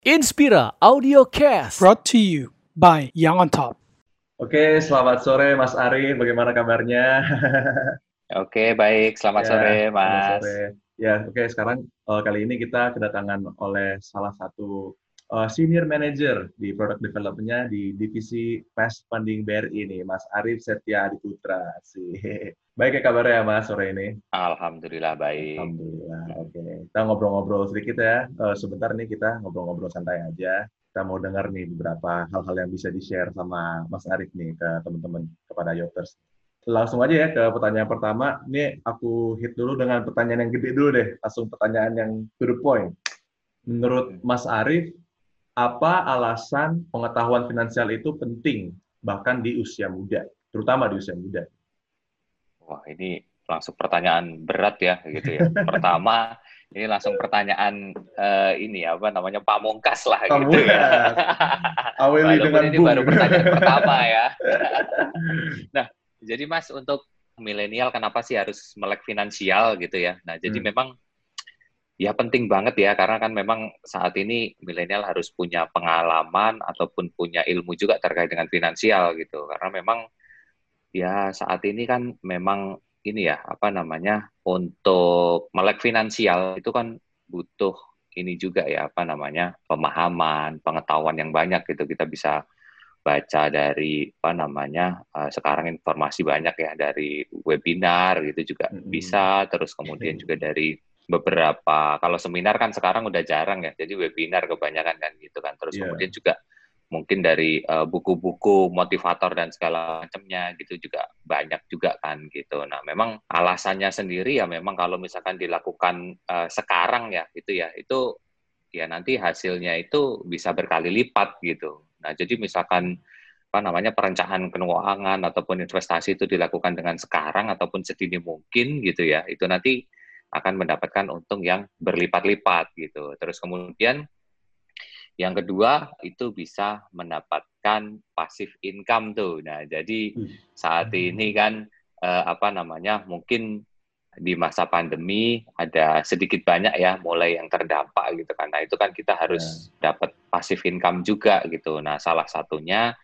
Inspira Audio Cast. brought to you by Young on Top. Oke, selamat sore Mas Ari. Bagaimana kabarnya? Oke, baik. Selamat Ya, sore, selamat Mas. sore. Ya, oke. Sekarang eh, kali ini kita kedatangan oleh salah satu eh, senior manager di product development-nya di divisi Fast Funding BRI ini, Mas Arif Setia Adiputra. Sih. Baik ya kabarnya Mas sore ini? Alhamdulillah baik. Alhamdulillah. Oke, kita ngobrol-ngobrol sedikit ya. Eh, sebentar nih kita ngobrol-ngobrol santai aja. Kita mau dengar nih beberapa hal-hal yang bisa di-share sama Mas Arif nih ke teman-teman kepada Yoters. Langsung aja ya ke pertanyaan pertama. Ini aku hit dulu dengan pertanyaan yang gede dulu deh. Langsung pertanyaan yang to the point. Menurut Mas Arif, apa alasan pengetahuan finansial itu penting bahkan di usia muda, terutama di usia muda? Wah, ini langsung pertanyaan berat ya, gitu ya. Pertama, ini langsung pertanyaan eh, ini apa namanya pamungkas lah, gitu ya. Pamungkas. Awali dengan ini baru pertanyaan pertama ya. nah, jadi Mas untuk milenial kenapa sih harus melek finansial gitu ya? Nah, jadi Hmm. memang ya penting banget ya karena kan memang saat ini milenial harus punya pengalaman ataupun punya ilmu juga terkait dengan finansial gitu. Karena memang ya saat ini kan memang ini ya apa namanya untuk melek finansial itu kan butuh ini juga ya apa namanya pemahaman, pengetahuan yang banyak gitu kita bisa baca dari apa namanya eh, sekarang informasi banyak ya dari webinar gitu juga Mm-mm. bisa terus kemudian juga dari beberapa kalau seminar kan sekarang udah jarang ya jadi webinar kebanyakan kan gitu kan. Terus Iya. kemudian juga mungkin dari eh, buku-buku motivator dan segala macamnya gitu juga banyak juga kan gitu. Nah memang alasannya sendiri ya memang kalau misalkan dilakukan eh, sekarang ya gitu ya itu ya nanti hasilnya itu bisa berkali lipat gitu. Nah, jadi misalkan apa namanya perencanaan keuangan ataupun investasi itu dilakukan dengan sekarang ataupun sedini mungkin gitu ya, itu nanti akan mendapatkan untung yang berlipat-lipat gitu. Terus kemudian yang kedua itu bisa mendapatkan passive income tuh. Nah, jadi saat ini kan eh, apa namanya mungkin di masa pandemi ada sedikit banyak ya mulai yang terdampak gitu kan. Nah, itu kan kita harus dapat passive income juga gitu. Nah, salah satunya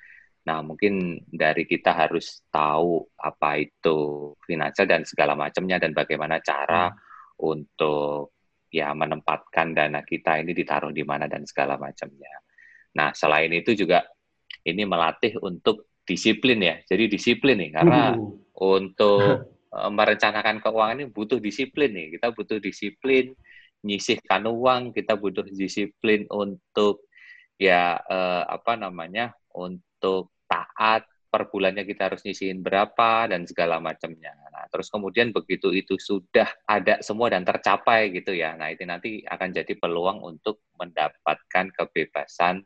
nah mungkin dari kita harus tahu apa itu finansial dan segala macamnya dan bagaimana cara untuk ya menempatkan dana kita ini ditaruh di mana dan segala macamnya. Nah, selain itu juga ini melatih untuk disiplin ya. Jadi disiplin nih karena Uh, untuk eh, merencanakan keuangan ini butuh disiplin nih. Kita butuh disiplin nyisihkan uang, kita butuh disiplin untuk ya eh, apa namanya? untuk taat per bulannya kita harus nyisihin berapa dan segala macamnya. Nah, terus kemudian begitu itu sudah ada semua dan tercapai gitu ya. Nah, itu nanti akan jadi peluang untuk mendapatkan kebebasan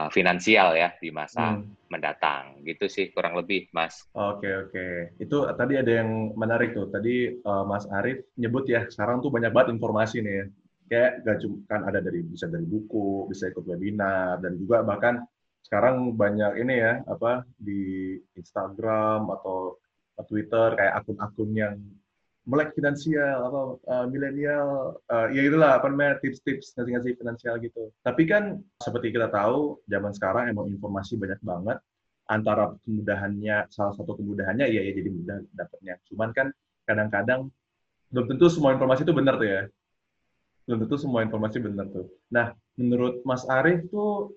eh, finansial ya di masa hmm. mendatang. Gitu sih kurang lebih, Mas. Oke oke, itu tadi ada yang menarik tuh. Tadi eh, Mas Arief nyebut ya, sekarang tuh banyak banget informasi nih ya. Kayak gak cuma kan ada dari bisa dari buku, bisa ikut webinar dan juga bahkan sekarang banyak ini ya apa di Instagram atau Twitter kayak akun-akun yang melek finansial apa eh, milenial eh, ya itulah apa namanya tips-tips ngasih-ngasih finansial gitu. Tapi kan seperti kita tahu zaman sekarang emang informasi banyak banget. Antara kemudahannya salah satu kemudahannya ya ya jadi mudah dapatnya. Cuman kan kadang-kadang belum tentu semua informasi itu benar tuh ya. Belum tentu semua informasi benar tuh. Nah menurut Mas Arief tuh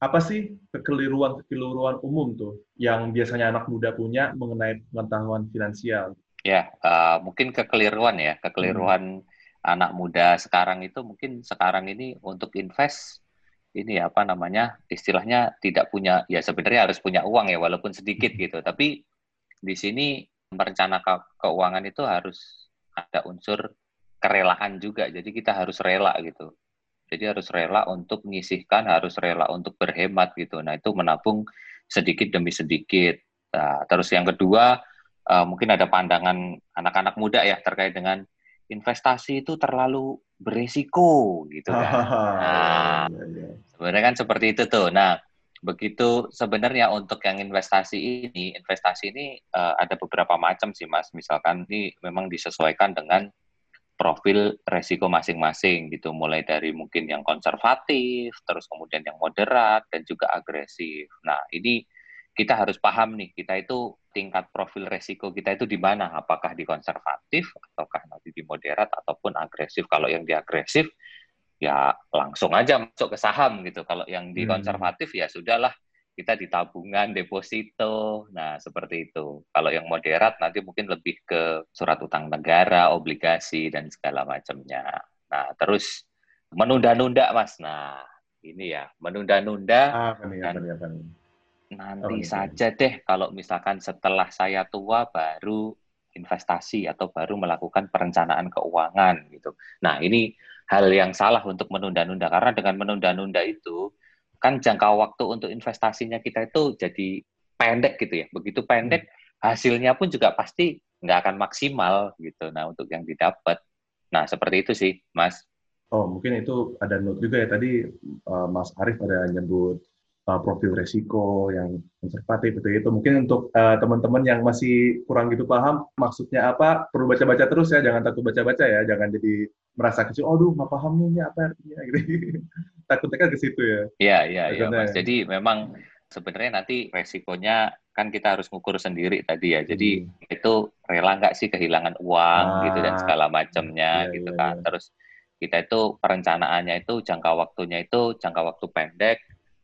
apa sih kekeliruan-kekeliruan umum tuh yang biasanya anak muda punya mengenai pengetahuan finansial? Ya, eh, mungkin kekeliruan ya, kekeliruan anak muda sekarang itu mungkin sekarang ini untuk invest ini apa namanya istilahnya tidak punya ya sebenarnya harus punya uang ya walaupun sedikit gitu, tapi di sini merencanakan keuangan itu harus ada unsur kerelaan juga, jadi kita harus rela gitu. Jadi harus rela untuk menyisihkan, harus rela untuk berhemat gitu. Nah itu menabung sedikit demi sedikit. Nah, terus yang kedua uh, mungkin ada pandangan anak-anak muda ya terkait dengan investasi itu terlalu beresiko gitu kan. Nah, Ya, ya. sebenarnya kan seperti itu tuh. Nah, begitu sebenarnya untuk yang investasi ini, investasi ini uh, ada beberapa macam sih Mas. Misalkan ini memang disesuaikan dengan profil resiko masing-masing gitu, mulai dari mungkin yang konservatif, terus kemudian yang moderat dan juga agresif. Nah, ini kita harus paham nih, kita itu tingkat profil resiko kita itu di mana? Apakah di konservatif, ataukah nanti di moderat, ataupun agresif. Kalau yang di agresif, ya langsung aja masuk ke saham gitu. Kalau yang di hmm. konservatif, ya sudahlah, kita di tabungan, deposito, nah seperti itu. Kalau yang moderat nanti mungkin lebih ke surat utang negara, obligasi, dan segala macamnya. Nah, terus menunda-nunda, Mas. Nah, ini ya, menunda-nunda. Ah, nanti oh, saja deh kalau misalkan setelah saya tua baru investasi atau baru melakukan perencanaan keuangan gitu. Nah, ini hal yang salah untuk menunda-nunda karena dengan menunda-nunda itu kan jangka waktu untuk investasinya kita itu jadi pendek gitu ya. Begitu pendek hasilnya pun juga pasti nggak akan maksimal gitu. Nah, untuk yang didapat. Nah, seperti itu sih, Mas. Oh, mungkin itu ada note juga ya tadi uh, Mas Arief ada nyebut uh, profil resiko yang konservatif itu itu mungkin untuk uh, teman-teman yang masih kurang gitu paham maksudnya apa? Perlu baca-baca terus ya jangan takut baca-baca ya. Jangan jadi merasa kecil oh duh nggak paham nih ini apa artinya? Gitu. Takutnya kan ke situ ya. Iya iya iya mas. jadi memang sebenarnya nanti resikonya kan kita harus ngukur sendiri tadi ya. Jadi hmm. itu rela nggak sih kehilangan uang ah, gitu dan segala macamnya iya, gitu iya, kan. iya. terus kita itu perencanaannya itu jangka waktunya itu jangka waktu pendek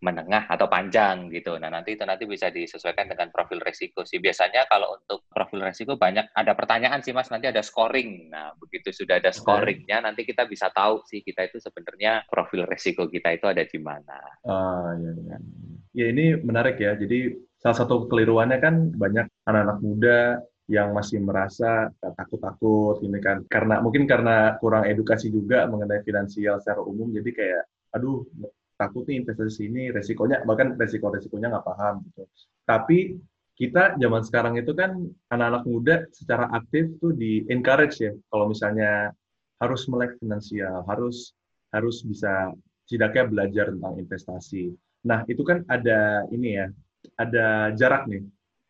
menengah atau panjang gitu. Nah, nanti itu nanti bisa disesuaikan dengan profil resiko sih. Biasanya kalau untuk profil resiko banyak ada pertanyaan sih Mas, nanti ada scoring. Nah, begitu sudah ada scoringnya nanti kita bisa tahu sih kita itu sebenarnya profil resiko kita itu ada di mana. Ah, ya, ya. ya ini menarik ya. Jadi salah satu keliruannya kan banyak anak-anak muda yang masih merasa takut-takut ini kan karena mungkin karena kurang edukasi juga mengenai finansial secara umum jadi kayak aduh takut nih investasi ini resikonya bahkan resiko resikonya nggak paham gitu. Tapi kita zaman sekarang itu kan anak-anak muda secara aktif tuh di encourage ya kalau misalnya harus melek finansial harus harus bisa tidaknya belajar tentang investasi. Nah itu kan ada ini ya ada jarak nih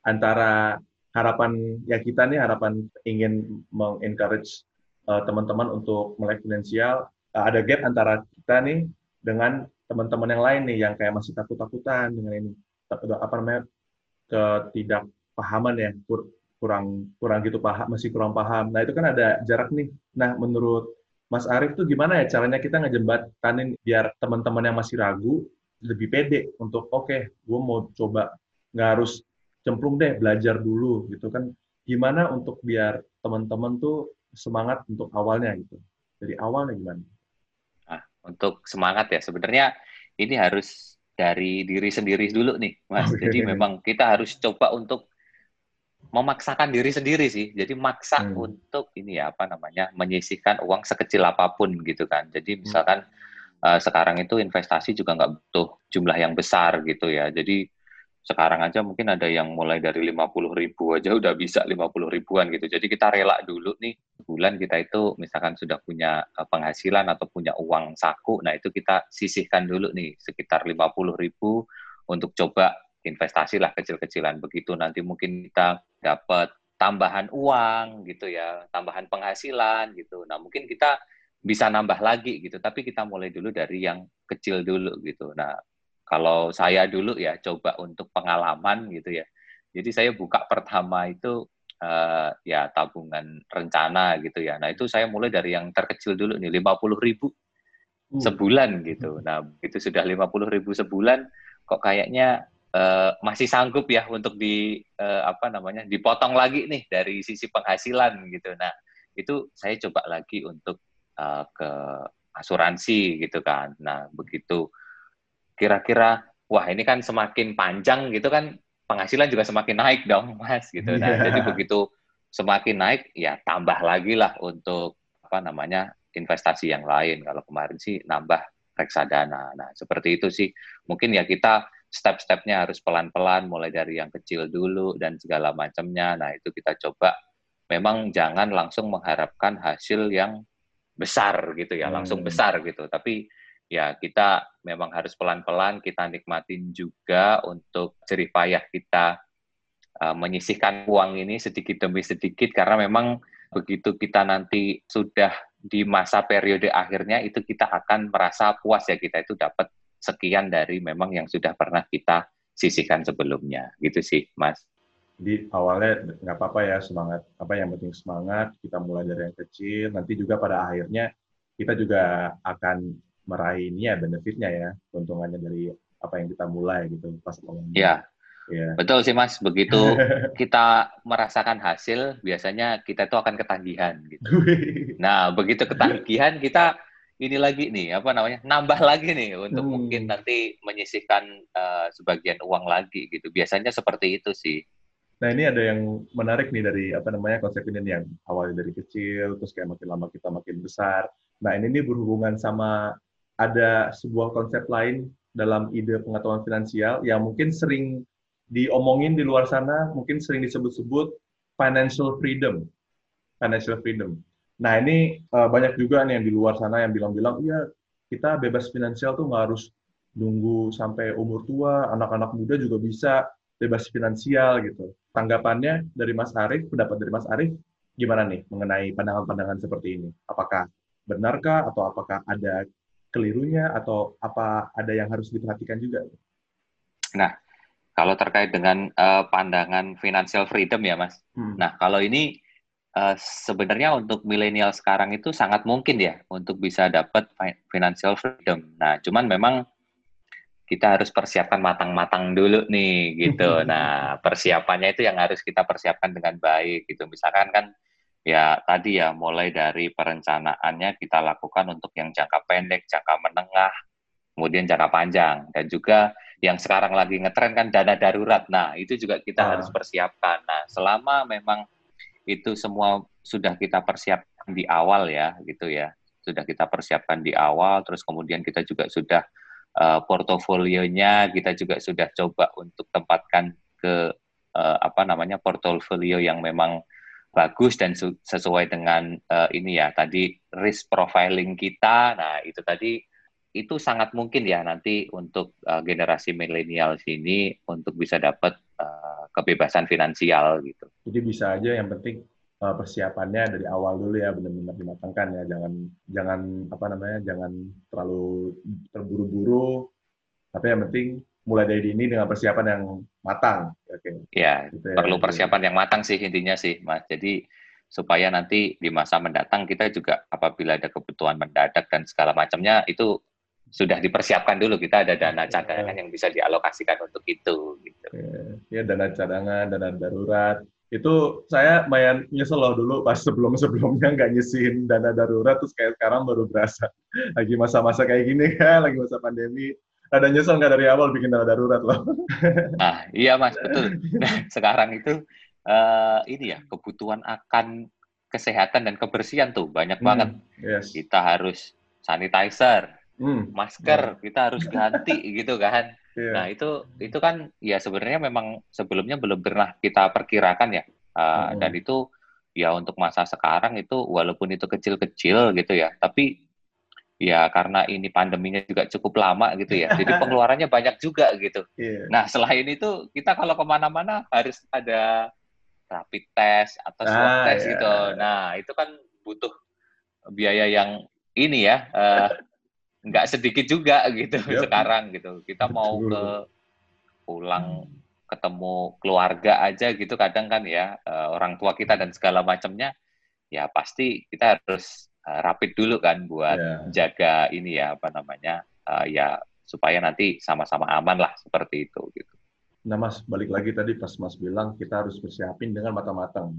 antara harapan ya kita nih harapan ingin mengencourage uh, teman-teman untuk melek finansial. Uh, ada gap antara kita nih dengan teman-teman yang lain nih yang kayak masih takut-takutan dengan ini. Apa namanya ketidakpahaman ya kur, kurang kurang gitu paham masih kurang paham. Nah itu kan ada jarak nih. Nah menurut Mas Arief tuh gimana ya caranya kita ngejembatanin biar teman-teman yang masih ragu lebih pede untuk oke okay, gue mau coba nggak harus cemplung deh belajar dulu gitu kan. Gimana untuk biar teman-teman tuh semangat untuk awalnya gitu. Dari awalnya gimana untuk semangat ya. Sebenarnya ini harus dari diri sendiri dulu nih, Mas. Okay. Jadi memang kita harus coba untuk memaksakan diri sendiri sih. Jadi maksa hmm. untuk ini ya apa namanya menyisihkan uang sekecil apa pun gitu kan. Jadi hmm. misalkan hmm. uh, sekarang itu investasi juga nggak butuh jumlah yang besar gitu ya. Jadi sekarang aja mungkin ada yang mulai dari 50 ribu aja udah bisa 50 ribuan gitu. Jadi kita rela dulu nih bulan kita itu misalkan sudah punya eh, penghasilan atau punya uang saku, nah itu kita sisihkan dulu nih sekitar 50 ribu untuk coba investasi lah kecil-kecilan. Begitu nanti mungkin kita dapat tambahan uang gitu ya, tambahan penghasilan gitu. Nah mungkin kita bisa nambah lagi gitu, tapi kita mulai dulu dari yang kecil dulu gitu. Nah kalau saya dulu ya coba untuk pengalaman gitu ya. Jadi saya buka pertama itu uh, ya tabungan rencana gitu ya. Nah itu saya mulai dari yang terkecil dulu nih, 50 ribu hmm. sebulan gitu. Nah itu sudah 50 ribu sebulan, kok kayaknya uh, masih sanggup ya untuk di uh, apa namanya dipotong lagi nih dari sisi penghasilan gitu. Nah itu saya coba lagi untuk uh, ke asuransi gitu kan. Nah begitu kira-kira wah ini kan semakin panjang gitu kan penghasilan juga semakin naik dong mas gitu nah yeah. jadi begitu semakin naik ya tambah lagi lah untuk apa namanya investasi yang lain. Kalau kemarin sih nambah reksadana. Nah seperti itu sih. Mungkin ya kita step-stepnya harus pelan-pelan mulai dari yang kecil dulu dan segala macamnya. Nah itu kita coba. Memang jangan langsung mengharapkan hasil yang besar gitu ya langsung hmm. besar gitu. Tapi ya kita memang harus pelan-pelan kita nikmatin juga untuk jerih payah kita uh, menyisihkan uang ini sedikit demi sedikit. Karena memang begitu kita nanti sudah di masa periode akhirnya itu kita akan merasa puas ya kita itu dapat sekian dari memang yang sudah pernah kita sisihkan sebelumnya. Gitu sih Mas. Di awalnya nggak apa-apa ya semangat. Apa yang penting semangat kita mulai dari yang kecil. Nanti juga pada akhirnya kita juga akan meraih ini ya benefitnya ya keuntungannya dari apa yang kita mulai gitu pas awalnya. Iya. Ya. Betul sih Mas, begitu kita merasakan hasil, biasanya kita itu akan ketagihan gitu. nah, begitu ketagihan kita ini lagi nih, apa namanya? nambah lagi nih untuk hmm. mungkin nanti menyisihkan uh, sebagian uang lagi gitu. Biasanya seperti itu sih. Nah, ini ada yang menarik nih dari apa namanya konsep ini yang awalnya dari kecil terus kayak makin lama kita makin besar. Nah, ini nih berhubungan sama ada sebuah konsep lain dalam ide pengetahuan finansial yang mungkin sering diomongin di luar sana, mungkin sering disebut-sebut financial freedom. Financial freedom. Nah ini uh, banyak juga nih yang di luar sana yang bilang-bilang, iya kita bebas finansial tuh nggak harus nunggu sampai umur tua, anak-anak muda juga bisa bebas finansial gitu. Tanggapannya dari Mas Arief, pendapat dari Mas Arief, gimana nih mengenai pandangan-pandangan seperti ini? Apakah benarkah atau apakah ada kelirunya atau apa ada yang harus diperhatikan juga? Nah, kalau terkait dengan uh, pandangan financial freedom ya, Mas. Hmm. Nah, kalau ini uh, sebenarnya untuk milenial sekarang itu sangat mungkin ya untuk bisa dapat financial freedom. Nah, cuman memang kita harus persiapkan matang-matang dulu nih gitu. Nah, persiapannya itu yang harus kita persiapkan dengan baik gitu. Misalkan kan ya tadi ya mulai dari perencanaannya kita lakukan untuk yang jangka pendek, jangka menengah, kemudian jangka panjang dan juga yang sekarang lagi ngetren kan dana darurat. Nah, itu juga kita ah. harus persiapkan. Nah, selama memang itu semua sudah kita persiapkan di awal ya, gitu ya. Sudah kita persiapkan di awal, terus kemudian kita juga sudah uh, portofolionya kita juga sudah coba untuk tempatkan ke uh, apa namanya portofolio yang memang bagus dan sesuai dengan uh, ini ya tadi risk profiling kita. Nah, itu tadi itu sangat mungkin ya nanti untuk uh, generasi milenial sini untuk bisa dapat uh, kebebasan finansial gitu. Jadi bisa aja yang penting uh, persiapannya dari awal dulu ya benar-benar dimatangkan ya jangan jangan apa namanya jangan terlalu terburu-buru tapi yang penting mulai dari dini dengan persiapan yang matang. Oke. Ya, gitu ya, perlu persiapan yang matang sih intinya sih, Mas. Jadi supaya nanti di masa mendatang kita juga apabila ada kebutuhan mendadak dan segala macamnya itu sudah dipersiapkan dulu kita ada dana cadangan yang bisa dialokasikan untuk itu gitu. Ya, ya dana cadangan, dana darurat. Itu saya mayan nyesel loh dulu pas sebelum-sebelumnya nggak nyisihin dana darurat terus kayak sekarang baru berasa lagi masa-masa kayak gini kan, lagi masa pandemi. Ada nyesel nggak dari awal bikin dana darurat loh. Ah, iya Mas, betul. Nah, sekarang itu uh, ini ya kebutuhan akan kesehatan dan kebersihan tuh banyak hmm, banget. Yes. Kita harus sanitizer, hmm. masker yeah. kita harus ganti gitu kan. Yeah. Nah itu itu kan ya sebenarnya memang sebelumnya belum pernah kita perkirakan ya. Uh, hmm. Dan itu ya untuk masa sekarang itu walaupun itu kecil-kecil gitu ya, tapi ya karena ini pandeminya juga cukup lama gitu ya, jadi pengeluarannya banyak juga gitu. Yeah. Nah selain itu kita kalau ke mana-mana harus ada rapid test atau swab ah, test yeah. gitu. Nah itu kan butuh biaya yang ini ya uh, nggak sedikit juga gitu yep. Sekarang gitu. Kita mau ke pulang ketemu keluarga aja gitu kadang kan ya uh, orang tua kita dan segala macamnya ya pasti kita harus uh, rapid dulu kan buat yeah. jaga ini ya apa namanya uh, ya supaya nanti sama-sama aman lah seperti itu gitu. Nah Mas balik lagi tadi pas Mas bilang kita harus persiapin dengan matang-matang.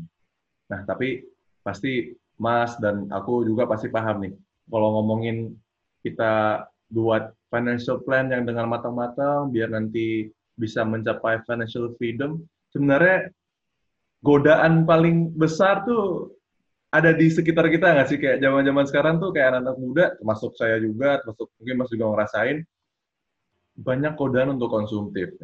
Nah tapi pasti Mas dan aku juga pasti paham nih kalau ngomongin kita buat financial plan yang dengan matang-matang biar nanti bisa mencapai financial freedom, sebenarnya godaan paling besar tuh ada di sekitar kita nggak sih kayak zaman-zaman sekarang tuh kayak anak-anak muda, termasuk saya juga, termasuk mungkin Mas juga ngerasain banyak godaan untuk konsumtif.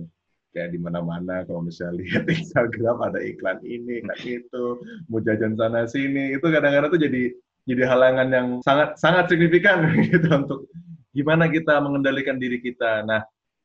Kayak di mana-mana kalau misalnya lihat Instagram ada iklan ini, iklan itu, mau jajan sana sini, itu kadang-kadang tuh jadi jadi halangan yang sangat sangat signifikan gitu untuk gimana kita mengendalikan diri kita. Nah,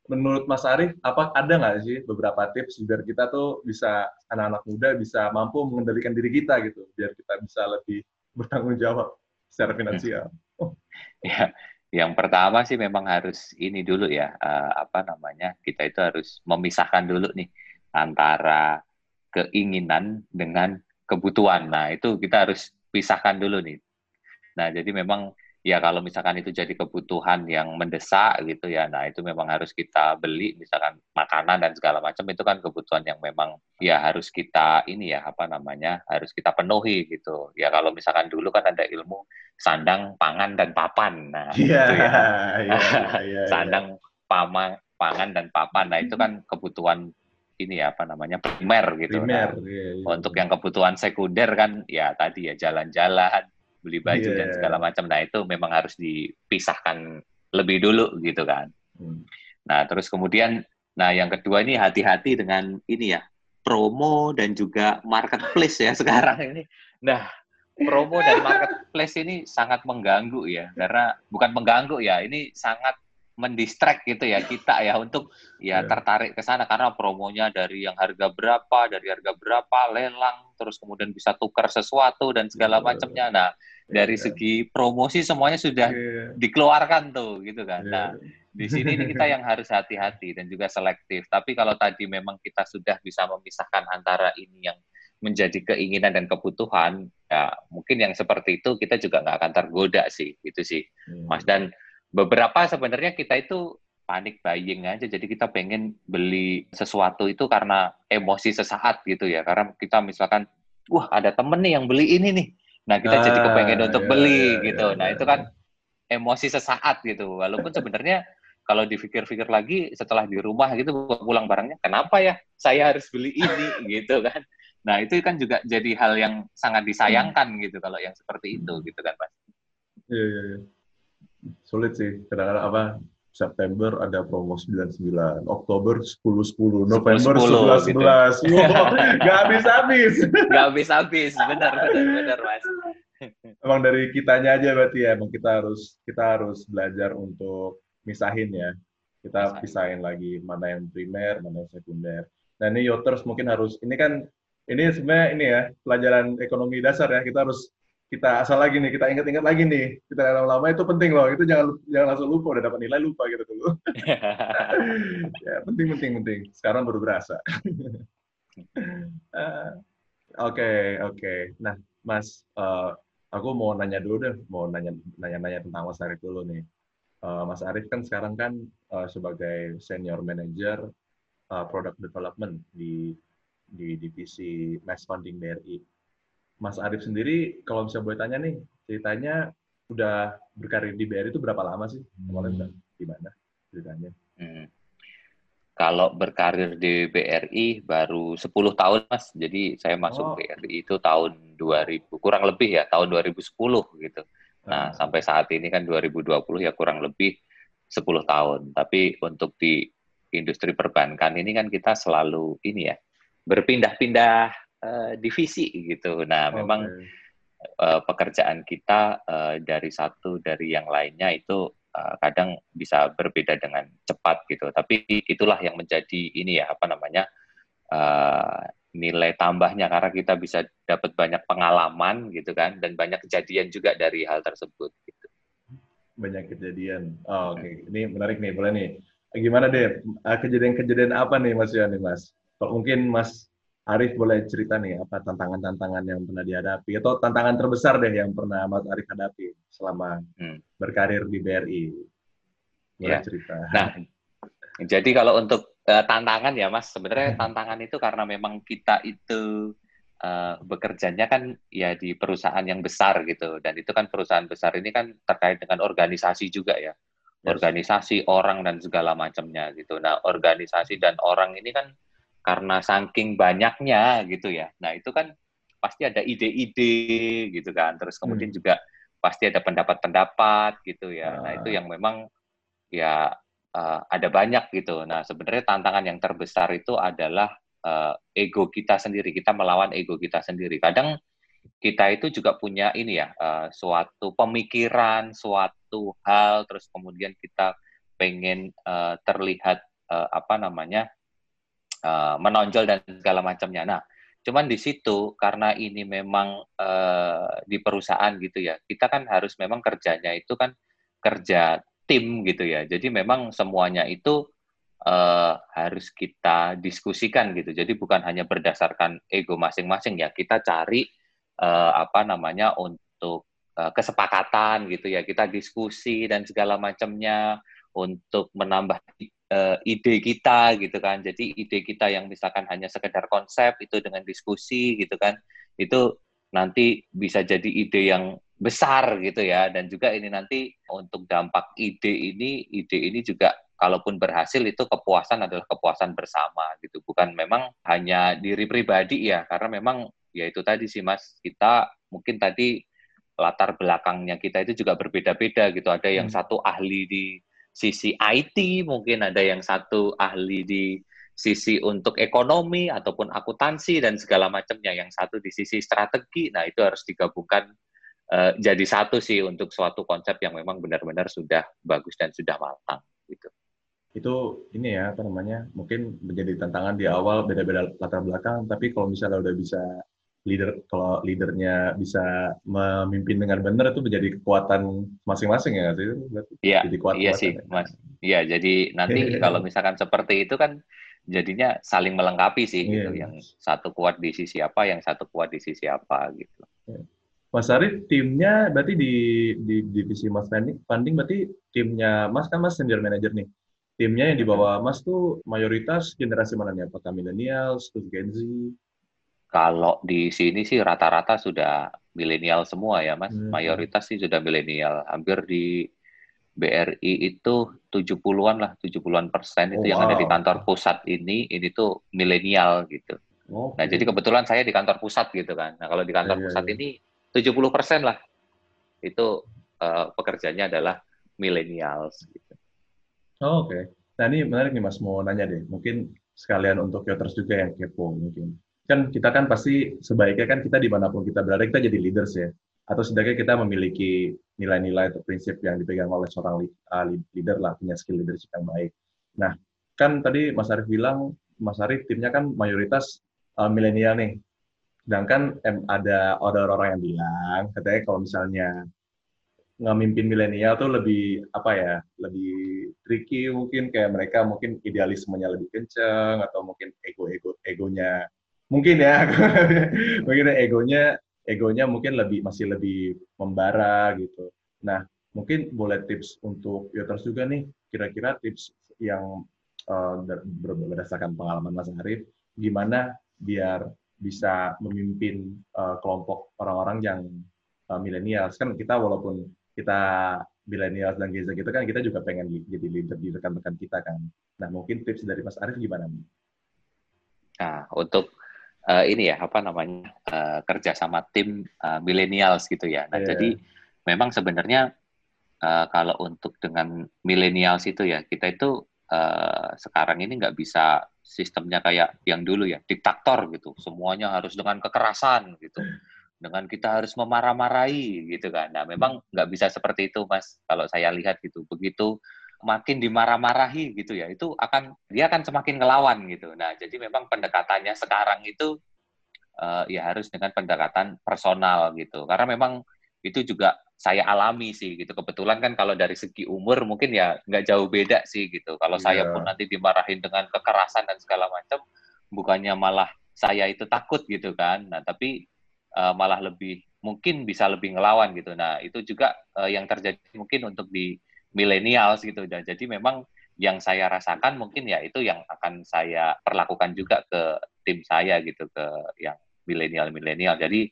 menurut Mas Arief, apa ada nggak sih beberapa tips biar kita tuh bisa anak-anak muda bisa mampu mengendalikan diri kita gitu, biar kita bisa lebih bertanggung jawab? secara finansial? Ya, yang pertama sih memang harus ini dulu ya, uh, apa namanya, kita itu harus memisahkan dulu nih antara keinginan dengan kebutuhan. Nah, itu kita harus pisahkan dulu nih. Nah, jadi memang ya kalau misalkan itu jadi kebutuhan yang mendesak gitu ya, nah itu memang harus kita beli, misalkan makanan dan segala macam itu kan kebutuhan yang memang ya harus kita ini ya apa namanya harus kita penuhi gitu. Ya kalau misalkan dulu kan ada ilmu sandang, pangan dan papan, nah Iya, itu ya. iya, iya, iya. sandang, pama, pangan dan papan, nah itu kan kebutuhan ini ya apa namanya primer gitu. primer. Nah, iya, iya. untuk yang kebutuhan sekunder kan ya tadi ya jalan-jalan, beli baju dan Iya. segala macam. Nah, itu memang harus dipisahkan lebih dulu gitu kan. Hmm. Nah, terus kemudian nah yang kedua ini hati-hati dengan ini ya, promo dan juga marketplace ya sekarang ini. Nah, promo dan marketplace ini sangat mengganggu ya, karena bukan mengganggu ya, ini sangat mendistract gitu ya kita ya untuk ya Iya. tertarik ke sana karena promonya dari yang harga berapa, dari harga berapa, lelang, terus kemudian bisa tukar sesuatu dan segala macamnya. Nah, dari Iya. segi promosi semuanya sudah Iya, dikeluarkan tuh gitu kan. iya. Nah, di sini ini kita yang harus hati-hati dan juga selektif. Tapi kalau tadi memang kita sudah bisa memisahkan antara ini yang menjadi keinginan dan kebutuhan, ya mungkin yang seperti itu kita juga nggak akan tergoda sih, gitu sih. Mas. Dan beberapa sebenarnya kita itu panik buying aja, jadi kita pengen beli sesuatu itu karena emosi sesaat gitu ya, karena kita misalkan, wah ada temen nih yang beli ini nih, nah kita jadi Ah, kepengen untuk iya, beli iya, gitu, iya, nah iya. itu kan emosi sesaat gitu, walaupun sebenarnya kalau dipikir-pikir lagi setelah di rumah gitu pulang barangnya, kenapa ya saya harus beli ini gitu kan? Nah itu kan juga jadi hal yang sangat disayangkan gitu kalau yang seperti itu gitu kan Mas. Iya, iya, iya. Sulit sih. Kadang-kadang apa, September ada promo 99, Oktober 10-10, November 10-10 gitu. 11-11. Wow, nggak habis-habis. Gak habis-habis, benar benar benar Mas. Emang dari kitanya aja berarti ya, emang kita harus kita harus belajar untuk misahin ya. Kita Misahin. pisahin lagi mana yang primer, mana yang sekunder. Nah ini Yoters mungkin harus, ini kan, ini sebenarnya ini ya, pelajaran ekonomi dasar ya, kita harus kita asal lagi nih, kita ingat-ingat lagi nih, kita lama-lama itu penting loh, itu jangan jangan langsung lupa, udah dapat nilai lupa gitu dulu. ya penting penting penting. Sekarang baru berasa. Eh, Oke oke. Nah Mas, eh, aku mau nanya dulu deh, mau nanya nanya-nanya tentang Mas Arif dulu nih. Eh, Mas Arif kan sekarang kan eh, sebagai senior manager eh, product development di di divisi mass funding BRI. Mas Arif sendiri, kalau bisa boleh tanya nih, ceritanya udah berkarir di BRI itu berapa lama sih? Kemarin udah gimana ceritanya? Hmm. Kalau berkarir di BRI baru 10 tahun Mas. Jadi saya Oh. masuk BRI itu tahun 2000 kurang lebih ya tahun 2010 gitu. Ah, Nah, sampai saat ini kan 2020 ya kurang lebih 10 tahun. Tapi untuk di industri perbankan ini kan kita selalu ini ya berpindah-pindah eh, divisi gitu. Nah, memang oke. eh, pekerjaan kita eh, dari satu dari yang lainnya itu eh, kadang bisa berbeda dengan cepat gitu. Tapi itulah yang menjadi ini ya apa namanya eh, nilai tambahnya karena kita bisa dapat banyak pengalaman gitu kan dan banyak kejadian juga dari hal tersebut gitu. banyak kejadian. Oh, Oke, ini menarik nih, boleh nih. Gimana deh, eh, kejadian-kejadian apa nih Mas Yohan nih Mas? Kalau mungkin Mas Arif boleh cerita nih, apa tantangan-tantangan yang pernah dihadapi, atau tantangan terbesar deh yang pernah Mas Arif hadapi selama Hmm. berkarir di BRI. Boleh Ya. cerita. Nah, jadi kalau untuk eh, tantangan ya Mas, sebenarnya tantangan itu karena memang kita itu eh, bekerjanya kan ya di perusahaan yang besar gitu, dan itu kan perusahaan besar ini kan terkait dengan organisasi juga ya, Yes. organisasi orang dan segala macamnya gitu. Nah, organisasi dan orang ini kan karena saking banyaknya gitu ya, nah itu kan pasti ada ide-ide gitu kan, terus kemudian juga pasti ada pendapat-pendapat gitu ya. Nah, itu Ah. yang memang ya eh, ada banyak gitu. Nah, sebenarnya tantangan yang terbesar itu adalah eh, ego kita sendiri. Kita melawan ego kita sendiri. Kadang kita itu juga punya ini ya, eh, suatu pemikiran, suatu hal, terus kemudian kita pengen eh, terlihat eh, apa namanya eh, menonjol dan segala macamnya. Nah, Cuman di situ karena ini memang uh, di perusahaan gitu ya, kita kan harus memang kerjanya itu kan kerja tim gitu ya. Jadi memang semuanya itu uh, harus kita diskusikan gitu. Jadi bukan hanya berdasarkan ego masing-masing ya. Kita cari uh, apa namanya untuk kesepakatan gitu ya. Kita diskusi dan segala macamnya untuk menambah uh, ide kita gitu kan. Jadi ide kita yang misalkan hanya sekedar konsep itu dengan diskusi gitu kan, itu nanti bisa jadi ide yang besar gitu ya. Dan juga ini nanti untuk dampak ide ini, ide ini juga kalaupun berhasil itu kepuasan adalah kepuasan bersama gitu. Bukan memang hanya diri pribadi ya, karena memang ya itu tadi sih Mas, kita mungkin tadi latar belakangnya kita itu juga berbeda-beda gitu. Ada yang hmm. satu ahli di sisi IT, mungkin ada yang satu ahli di sisi untuk ekonomi ataupun akuntansi dan segala macamnya, yang satu di sisi strategi. Nah, itu harus digabungkan uh, jadi satu sih untuk suatu konsep yang memang benar-benar sudah bagus dan sudah matang gitu. Itu ini ya apa namanya? Mungkin menjadi tantangan di awal beda-beda latar belakang, tapi kalau misalnya udah bisa leader kalau leadernya bisa memimpin dengan benar itu menjadi kekuatan masing-masing ya sih iya jadi kuat iya sih ya. mas iya jadi nanti kalau misalkan seperti itu kan jadinya saling melengkapi sih gitu iya. yang satu kuat di sisi apa yang satu kuat di sisi apa gitu iya. Mas Arif, timnya berarti di, di divisi Mas Funding, funding berarti timnya Mas kan Mas senior manager nih. Timnya yang dibawa Mas tuh mayoritas generasi mana nih? Apakah millennials, terus Gen Z? Kalau di sini sih rata-rata sudah milenial semua ya, Mas. Hmm. Mayoritas sih sudah milenial. Hampir di BRI itu 70-an lah, 70-an persen itu oh, yang wow. ada di kantor pusat ini, ini tuh milenial gitu. Okay. Nah, jadi kebetulan saya di kantor pusat gitu kan. Nah, kalau di kantor yeah, pusat yeah. ini 70 persen lah itu uh, pekerjaannya adalah milenials gitu. Oh, Oke. Okay. Nah, ini menarik nih Mas, mau nanya deh. Mungkin sekalian untuk Yoters juga yang kepo mungkin kan kita kan pasti sebaiknya kan kita di mana pun kita berada kita jadi leaders ya atau setidaknya kita memiliki nilai-nilai atau prinsip yang dipegang oleh seorang uh, leader lah punya skill leadership yang baik. Nah kan tadi Mas Arief bilang Mas Arief timnya kan mayoritas uh, milenial nih. Sedangkan em, ada orang-orang yang bilang katanya kalau misalnya ngemimpin milenial tuh lebih apa ya lebih tricky mungkin kayak mereka mungkin idealismenya lebih kenceng atau mungkin ego ego egonya mungkin ya. Mungkin egonya egonya mungkin lebih masih lebih membara gitu. Nah mungkin boleh tips untuk Yoters juga nih kira-kira tips yang uh, berdasarkan pengalaman Mas Arif gimana biar bisa memimpin uh, kelompok orang-orang yang uh, milenial kan kita walaupun kita milenial dan Geza gitu kan kita juga pengen jadi leader di rekan-rekan kita kan. Nah mungkin tips dari Mas Arif gimana nih? Nah, untuk uh, ini ya apa namanya uh, kerja sama tim uh, millennials gitu ya. Nah yeah. jadi memang sebenarnya uh, kalau untuk dengan millennials itu ya kita itu uh, sekarang ini nggak bisa sistemnya kayak yang dulu ya diktator gitu. Semuanya harus dengan kekerasan gitu. Dengan kita harus memarah-marahi gitu kan. Nah memang nggak bisa seperti itu mas kalau saya lihat gitu. Begitu makin dimarah-marahi gitu ya, itu akan dia akan semakin ngelawan gitu. Nah, jadi memang pendekatannya sekarang itu uh, ya harus dengan pendekatan personal gitu. Karena memang itu juga saya alami sih gitu. Kebetulan kan kalau dari segi umur mungkin ya nggak jauh beda sih gitu. Kalau yeah. saya pun nanti dimarahin dengan kekerasan dan segala macam, bukannya malah saya itu takut gitu kan. Nah, tapi uh, malah lebih mungkin bisa lebih ngelawan gitu. Nah, itu juga uh, yang terjadi mungkin untuk di milenials gitu. Dan jadi memang yang saya rasakan mungkin ya itu yang akan saya perlakukan juga ke tim saya gitu ke yang milenial-milenial jadi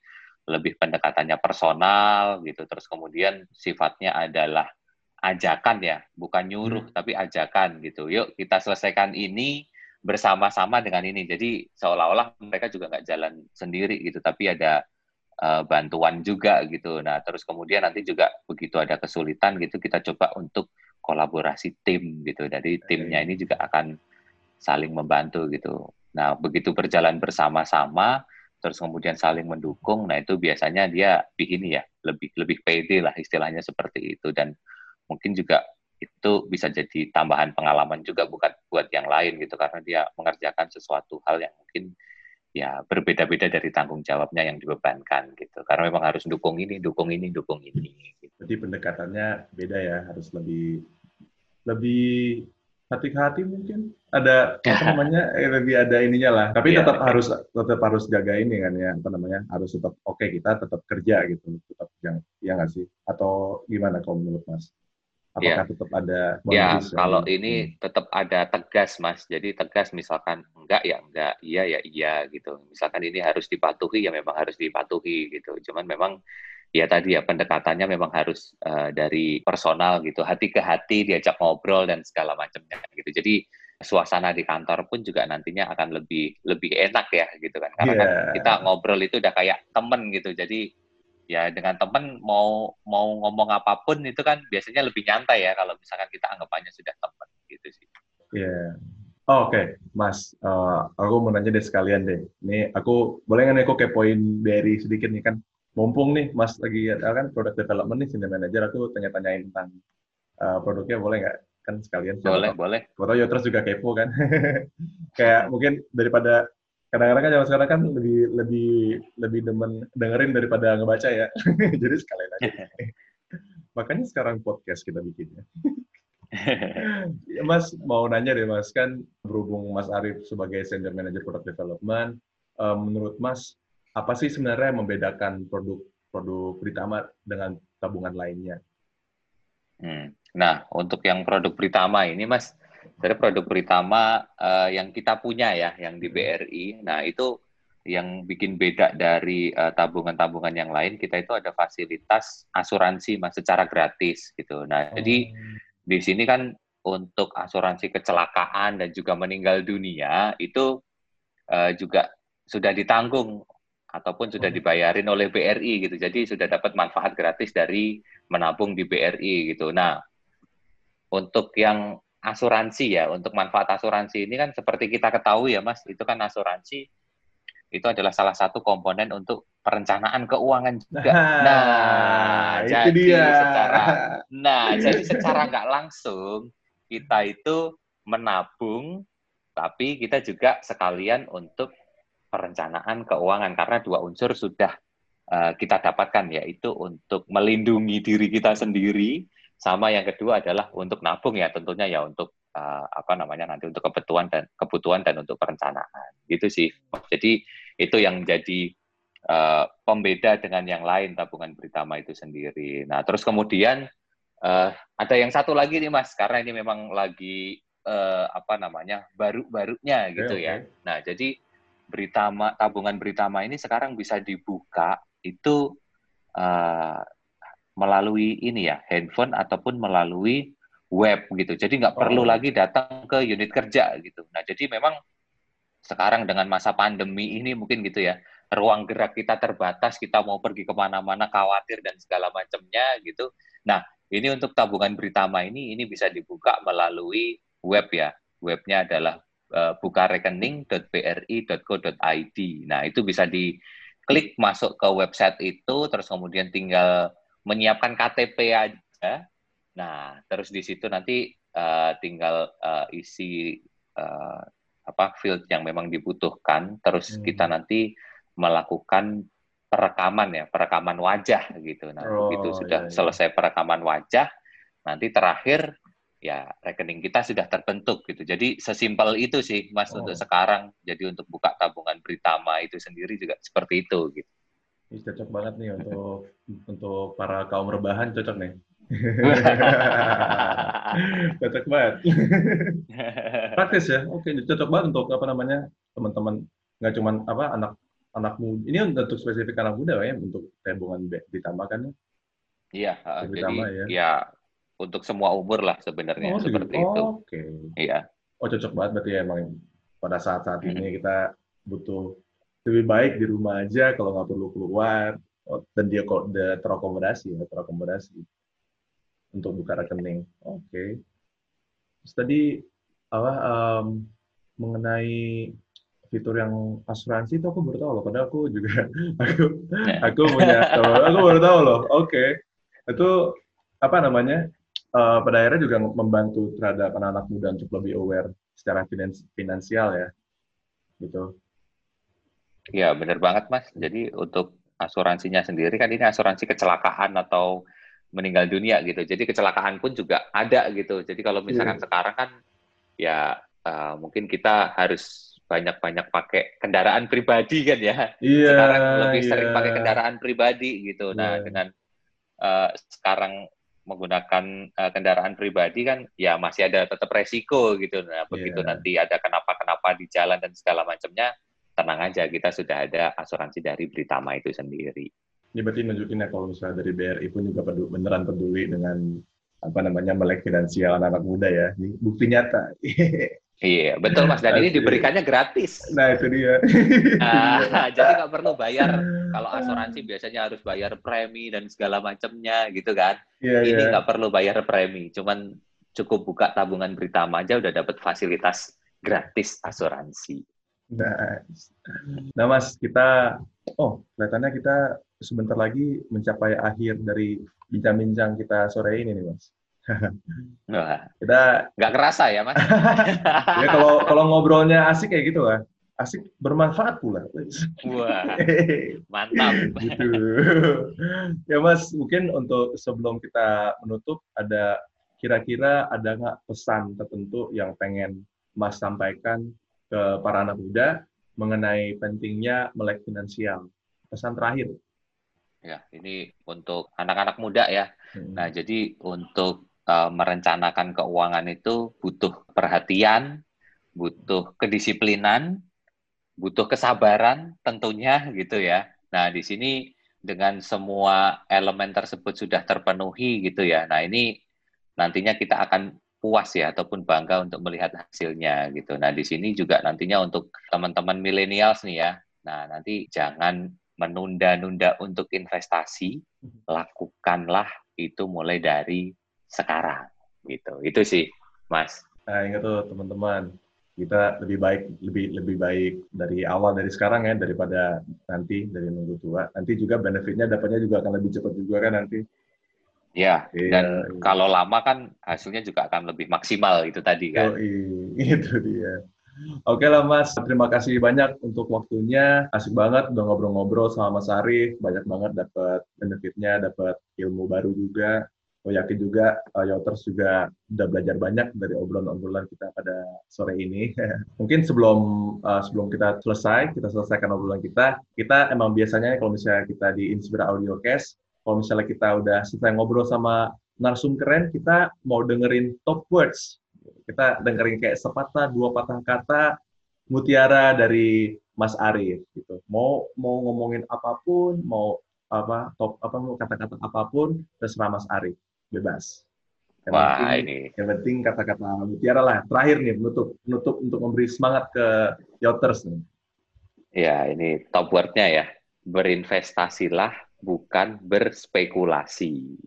lebih pendekatannya personal gitu. Terus kemudian sifatnya adalah ajakan ya bukan nyuruh hmm. tapi ajakan gitu. Yuk kita selesaikan ini bersama-sama dengan ini. Jadi seolah-olah mereka juga nggak jalan sendiri gitu tapi ada uh, bantuan juga gitu. Nah, terus kemudian nanti juga begitu ada kesulitan gitu kita coba untuk kolaborasi tim gitu. Jadi timnya ini juga akan saling membantu gitu. Nah, begitu berjalan bersama-sama terus kemudian saling mendukung, nah itu biasanya dia ini ya lebih lebih pede lah istilahnya seperti itu dan mungkin juga itu bisa jadi tambahan pengalaman juga bukan buat yang lain gitu karena dia mengerjakan sesuatu hal yang mungkin ya berbeda-beda dari tanggung jawabnya yang dibebankan gitu. Karena memang harus dukung ini, dukung ini, dukung ini. Gitu. Jadi pendekatannya beda ya, harus lebih lebih hati-hati mungkin ada apa namanya eh, lebih ada ininya lah tapi Iya, tetap iya. harus tetap harus jaga ini kan ya apa namanya harus tetap oke kita tetap kerja gitu tetap yang ya nggak sih atau gimana kalau menurut mas apakah tetap ada Ya, kalau yang- ini tetap ada tegas, Mas. Jadi tegas misalkan enggak ya enggak, iya ya iya gitu. Misalkan ini harus dipatuhi ya memang harus dipatuhi gitu. Cuman memang ya tadi ya pendekatannya memang harus eh, dari personal gitu, hati ke hati diajak ngobrol dan segala macamnya gitu. Jadi suasana di kantor pun juga nantinya akan lebih lebih enak ya gitu kan. Karena kan Iya. kita ngobrol itu udah kayak temen gitu. Jadi ya dengan temen mau mau ngomong apa pun itu kan biasanya lebih nyantai ya kalau misalkan kita anggapannya sudah temen gitu sih. Iya. Oh, Oke, Mas, Eh, aku mau nanya deh sekalian deh. Nih, aku boleh nggak nih aku kepoin dari sedikit nih kan? Mumpung nih, Mas lagi ada kan product development nih, senior manager, aku tanya-tanyain tentang eh, produknya boleh nggak? Kan sekalian. siapa Boleh, tahu- boleh. Foto Yotras juga kepo kan. Kayak mungkin daripada kadang-kadang kan zaman sekarang kan lebih lebih lebih demen dengerin daripada ngebaca ya. Jadi sekalian aja. Makanya sekarang podcast kita bikinnya. Ya, Mas mau nanya deh Mas kan berhubung Mas Arief sebagai senior manager product development, eh, menurut Mas apa sih sebenarnya yang membedakan produk produk Britama dengan tabungan lainnya? Hmm. Nah, untuk yang produk Pritama ini, Mas, dari produk Pritama eh, yang kita punya ya, yang di BRI, nah itu yang bikin beda dari eh, tabungan-tabungan yang lain, kita itu ada fasilitas asuransi, Mas, secara gratis gitu. Nah, jadi di sini kan untuk asuransi kecelakaan dan juga meninggal dunia itu eh, juga sudah ditanggung ataupun sudah Oh. dibayarin oleh BRI gitu. Jadi sudah dapat manfaat gratis dari menabung di BRI gitu. Nah, untuk yang asuransi ya, untuk manfaat asuransi ini kan seperti kita ketahui ya, Mas, itu kan asuransi itu adalah salah satu komponen untuk perencanaan keuangan juga. Nah, itu jadi dia. secara- Nah, jadi secara nggak langsung kita itu menabung, tapi kita juga sekalian untuk perencanaan keuangan karena dua unsur sudah eh, kita dapatkan yaitu untuk melindungi diri kita sendiri, sama yang kedua adalah untuk nabung ya tentunya ya untuk eh, apa namanya nanti untuk kebutuhan dan kebutuhan dan untuk perencanaan gitu sih. Jadi itu yang jadi eh, pembeda dengan yang lain tabungan Britama itu sendiri. Nah terus kemudian eh, ada yang satu lagi nih Mas, karena ini memang lagi eh, apa namanya baru-barunya gitu Oke, ya. Nah jadi Britama tabungan Britama ini sekarang bisa dibuka itu eh, melalui ini ya handphone ataupun melalui web gitu. Jadi nggak perlu Oh. lagi datang ke unit kerja gitu. Nah jadi memang sekarang dengan masa pandemi ini mungkin gitu ya ruang gerak kita terbatas kita mau pergi ke mana-mana khawatir dan segala macamnya gitu nah ini untuk tabungan Britama ini ini bisa dibuka melalui web ya webnya adalah uh, bukarekening.bri.co.id nah itu bisa diklik masuk ke website itu terus kemudian tinggal menyiapkan KTP aja nah terus di situ nanti uh, tinggal uh, isi uh, apa field yang memang dibutuhkan terus Hmm. kita nanti melakukan perekaman ya perekaman wajah gitu nah Oh, begitu sudah iya, iya. selesai perekaman wajah nanti terakhir ya rekening kita sudah terbentuk gitu jadi sesimpel itu sih mas Oh. untuk sekarang jadi untuk buka tabungan Britama itu sendiri juga seperti itu gitu Ini cocok banget nih untuk untuk para kaum rebahan cocok nih. cocok banget. Praktis ya. Oke, cocok banget untuk apa namanya teman-teman nggak cuman apa anak anak muda. Ini untuk spesifik anak muda ya untuk tabungan ditambahkan. iya uh, Lebih jadi ya. ya untuk semua umur lah sebenarnya Oh, seperti gitu. itu Oke. iya Oh cocok banget berarti ya emang pada saat-saat ini kita butuh lebih baik di rumah aja kalau nggak perlu keluar Oh, dan dia kok udah terakomodasi ya terakomodasi untuk buka rekening. Oke. Terus tadi apa em, mengenai fitur yang asuransi itu aku baru tahu loh. Padahal aku juga aku aku punya aku baru tahu loh. Oke. Itu apa namanya? eh, pada akhirnya juga membantu terhadap anak-anak muda untuk lebih aware secara finans- finansial ya. Gitu. Ya, benar banget, Mas. Jadi untuk asuransinya sendiri kan ini asuransi kecelakaan atau meninggal dunia gitu. Jadi kecelakaan pun juga ada gitu. Jadi kalau misalkan yeah. sekarang kan ya uh, mungkin kita harus banyak-banyak pakai kendaraan pribadi kan ya. Yeah, sekarang lebih yeah. sering pakai kendaraan pribadi gitu. Nah, yeah. dengan uh, sekarang menggunakan uh, kendaraan pribadi kan ya masih ada tetap resiko gitu. Nah, begitu yeah. nanti ada kenapa-kenapa di jalan dan segala macamnya tenang aja kita sudah ada asuransi dari Britama itu sendiri. Ini berarti nunjukin ya kalau misalnya dari BRI pun juga peduli, beneran peduli dengan apa namanya melek finansial anak-anak muda ya. Ini bukti nyata. Iya, betul Mas. Dan ini diberikannya gratis. Nah, itu dia. Nah, jadi nggak perlu bayar. Kalau asuransi biasanya harus bayar premi dan segala macamnya gitu kan. Iya, ini nggak yeah. perlu bayar premi. Cuman cukup buka tabungan Britama aja udah dapat fasilitas gratis asuransi. Nah, nah Mas, kita, oh kelihatannya kita sebentar lagi mencapai akhir dari bincang-bincang kita sore ini nih Mas. Wah, kita nggak kerasa ya Mas? ya kalau kalau ngobrolnya asik kayak gitu lah, asik bermanfaat pula. Wah, mantap. gitu. ya Mas, mungkin untuk sebelum kita menutup ada kira-kira ada nggak pesan tertentu yang pengen Mas sampaikan ke para anak muda mengenai pentingnya melek finansial. Pesan terakhir. Ya, ini untuk anak-anak muda ya. Hmm. Nah, jadi untuk uh, merencanakan keuangan itu butuh perhatian, butuh kedisiplinan, butuh kesabaran tentunya gitu ya. Nah, di sini dengan semua elemen tersebut sudah terpenuhi gitu ya. Nah, ini nantinya kita akan puas ya ataupun bangga untuk melihat hasilnya gitu. Nah, di sini juga nantinya untuk teman-teman milenials nih ya. Nah, nanti jangan menunda-nunda untuk investasi, lakukanlah itu mulai dari sekarang gitu. Itu sih, Mas. Nah, ingat tuh teman-teman, kita lebih baik lebih lebih baik dari awal dari sekarang ya daripada nanti dari nunggu tua. Nanti juga benefitnya dapatnya juga akan lebih cepat juga kan nanti. Ya, iya, dan iya. kalau lama kan hasilnya juga akan lebih maksimal itu tadi kan. Oh, iya, itu dia. Oke lah Mas, terima kasih banyak untuk waktunya. Asik banget udah ngobrol-ngobrol sama Mas Arif, banyak banget dapat benefitnya, dapat ilmu baru juga. Aku yakin juga uh, Yoters juga udah belajar banyak dari obrolan-obrolan kita pada sore ini. Mungkin sebelum uh, sebelum kita selesai, kita selesaikan obrolan kita, kita emang biasanya kalau misalnya kita di Inspira Audio Cast, kalau misalnya kita udah selesai ngobrol sama narsum keren, kita mau dengerin top words. Kita dengerin kayak sepatah, dua patah kata mutiara dari Mas Arif gitu. Mau mau ngomongin apa pun, mau apa top apa mau kata-kata apa pun terserah Mas Arif, bebas. Yang Wah, penting, ini. Yang penting kata-kata mutiara lah. Terakhir nih menutup menutup untuk memberi semangat ke Yoters nih. Ya, ini top wordnya ya. Berinvestasilah bukan berspekulasi.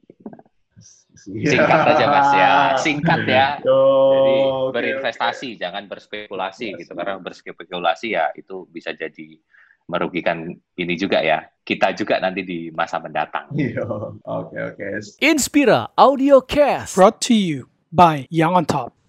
Singkat aja mas ya, singkat ya. Oh, jadi berinvestasi, okay. jangan berspekulasi gitu. Karena berspekulasi ya itu bisa jadi merugikan ini juga ya. Kita juga nanti di masa mendatang. Iya, oke oke. Inspira Audio Cast brought to you by Young on Top.